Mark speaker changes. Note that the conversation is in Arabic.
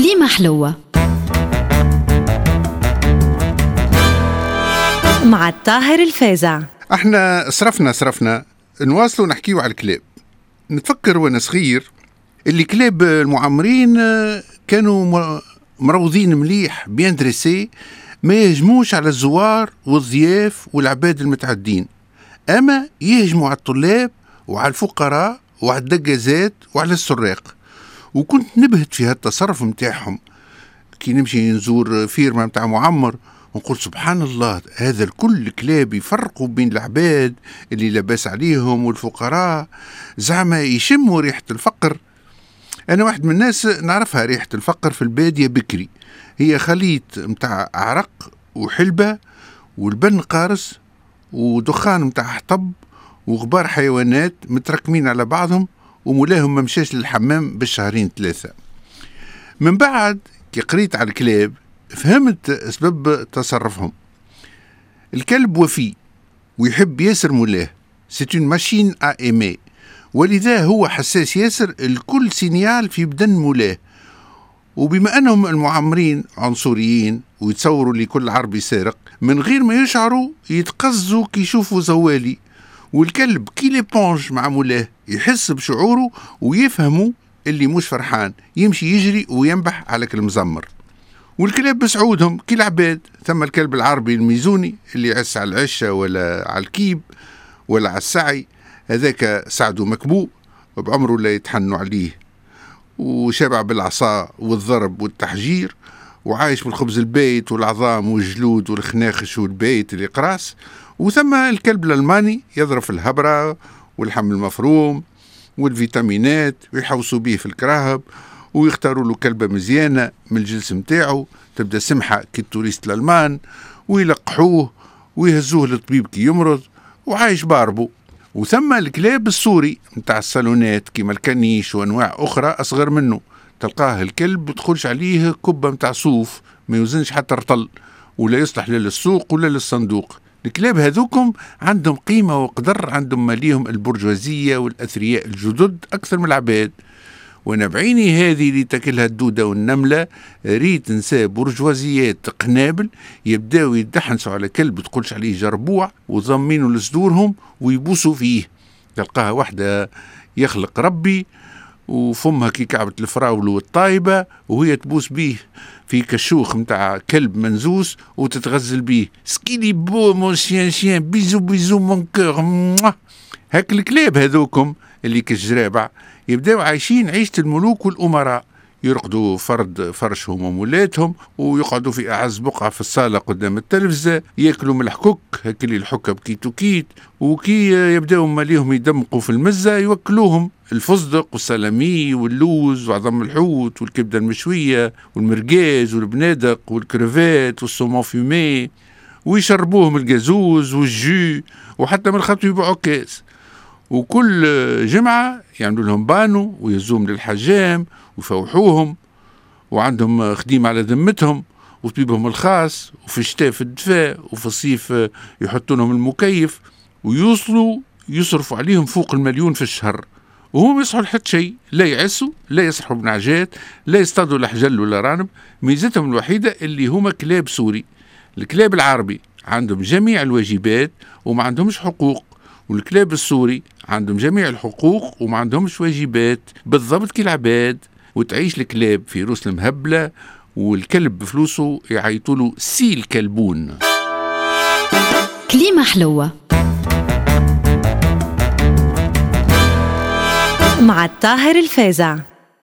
Speaker 1: كليمة حلوة. مع الطاهر الفازع.
Speaker 2: إحنا صرفنا صرفنا نواصلوا نحكيو على الكلاب. نتفكر وأنا صغير اللي كلاب المعمرين آه، كانوا مروضين مليح بيان دريسي ما يهجموش على الزوار والضياف والعباد المتعدين. أما يهجموا على الطلاب وعلى الفقراء وعلى الدقازات وعلى السراق. وكنت نبهت في هالتصرف متاعهم. كي نمشي نزور فيرما متاع معمر ونقول سبحان الله هذا الكل كلاب يفرقوا بين العباد اللي لاباس عليهم والفقراء. زعما يشموا ريحة الفقر. أنا واحد من الناس نعرفها ريحة الفقر في البادية بكري. هي خليط متاع عرق وحلبة والبن قارس ودخان متاع حطب وغبار حيوانات متركمين على بعضهم. ومولاهم ما مشاش للحمام بالشهرين ثلاثة. من بعد كي قريت على الكلاب فهمت أسباب تصرفهم. الكلب وفي ويحب ياسر مولاه. c'est une machine à aimer ولذا هو حساس ياسر لكل signal في بدن مولاه. وبما أنهم المعمرين عنصريين ويتصوروا اللي كل عربي سارق من غير ما يشعروا يتقزوا كي يشوفوا زوالي. والكلب كي ليبونج مع مولاه يحس بشعوره ويفهموا اللي مش فرحان يمشي يجري وينبح على كل مزمر. والكلاب بسعودهم كي العباد ثم الكلب العربي الميزوني اللي يعس على العشة ولا على الكيب ولا على السعي هذاك سعده مكبوء بعمره لا يتحنوا عليه. وشبع بالعصا والضرب والتحجير وعايش بالخبز البيت والعظام والجلود والخناخش والبيت الإقراص وثم الكلب الألماني يضرب الهبرة واللحم المفروم والفيتامينات ويحوسوا بيه في الكراهب ويختاروا له كلبة مزيانة من الجنس متاعه تبدأ سمحة كي ال touriste الألمان ويلقحوه ويهزوه للطبيب كي يمرض وعايش بارbeau. وثم الكلاب السوري متاع الصالونات كيما ال caniche وأنواع أخرى أصغر منه. تلقاه الكلب تدخلش عليه كبة متاع صوف ما يوزنش حتى رطل ولا يصلح لا للسوق ولا للصندوق. الكلاب هذوكم عندهم قيمة وقدر عندهم ماليهم البرجوازية والأثرياء الجدد أكثر من العباد. وأنا بعيني هذه اللي تاكلها الدودة والنملة ريت نساء برجوازيات قنابل يبداو يدحنسوا على كلب تقولش عليه جربوع وضمينه لصدورهم ويبوسوا فيه. تلقاها واحدة يخلق ربي وفمها كي كعبة الفراولة الطايبة وهي تبوس بيه في كشوخ متاع كلب منزوس وتتغزل بيه ce qu'il est beau mon chien chien bisou bisou mon cœur. هاك الكلاب هذوكم اللي كالجرابع يبداو عايشين عيشة الملوك والأمراء يرقدوا فرد فرشهم ومولاتهم ويقعدوا في أعز بقعة في الصالة قدام التلفزة يأكلوا من الحكوك هكلي الحكة بكيتو كيت وكي يبداو ماليهم يدمغوا في المزة يوكلوهم الفستق والسلامي واللوز وعظم الحوت والكبدة المشوية والمرقاز والبنادق والكريفات وال saumon fumé ويشربوهم الجازوز وال jus وحتى من الخط يبيعوا كاس. وكل جمعة يعملوا لهم bain ويهزوهم للحجام ويفوحوهم وعندهم خديم على ذمتهم وطبيبهم الخاص وفي الشتاء في الدفاء وفي الصيف يحطوا لهم المكيف ويوصلوا يصرفوا عليهم فوق المليون في الشهر. وهم ما يصحوا لحد شيء لا يعسوا لا يسحوا بنعجات لا يصطادوا لحجل ولا رانب. ميزتهم الوحيدة اللي هما كلاب سوري الكلاب العربي. عندهم جميع الواجبات وما عندهمش حقوق. والكلاب السوري عندهم جميع الحقوق وما عندهمش واجبات بالضبط كالعباد وتعيش الكلاب في روس المهبلة والكلب بفلوسه يعيطوا سي الكلبون
Speaker 1: كليمة حلوة. مع الطاهر الفازع.